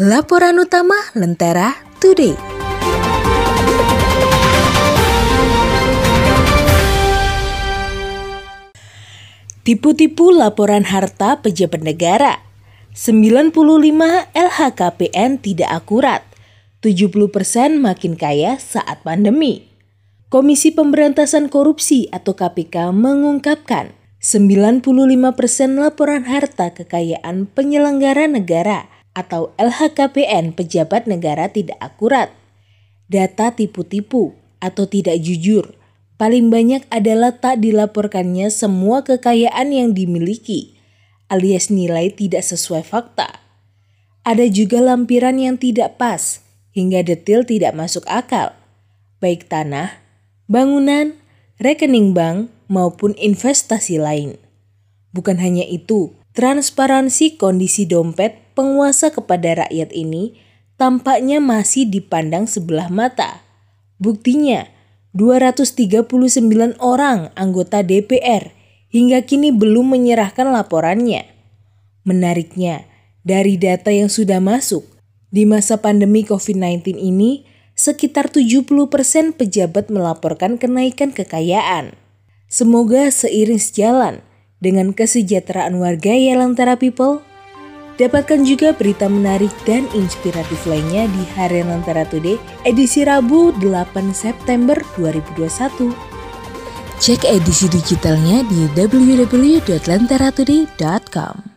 Laporan utama Lentera Today. Tipu-tipu laporan harta pejabat negara. 95 LHKPN tidak akurat. 70% makin kaya saat pandemi. Komisi Pemberantasan Korupsi atau KPK mengungkapkan 95% laporan harta kekayaan penyelenggara negara atau LHKPN pejabat negara tidak akurat. Data tipu-tipu atau tidak jujur paling banyak adalah tak dilaporkannya semua kekayaan yang dimiliki alias nilai tidak sesuai fakta. Ada juga lampiran yang tidak pas hingga detail tidak masuk akal, baik tanah, bangunan, rekening bank, maupun investasi lain. Bukan hanya itu, transparansi kondisi dompet penguasa kepada rakyat ini tampaknya masih dipandang sebelah mata. Buktinya, 239 orang anggota DPR hingga kini belum menyerahkan laporannya. Menariknya, dari data yang sudah masuk, di masa pandemi COVID-19 ini, sekitar 70% pejabat melaporkan kenaikan kekayaan. Semoga seiring sejalan dengan kesejahteraan warga Yelantara People, dapatkan juga berita menarik dan inspiratif lainnya di Hari Lantara Today edisi Rabu 8 September 2021. Cek edisi digitalnya di www.lantaratoday.com.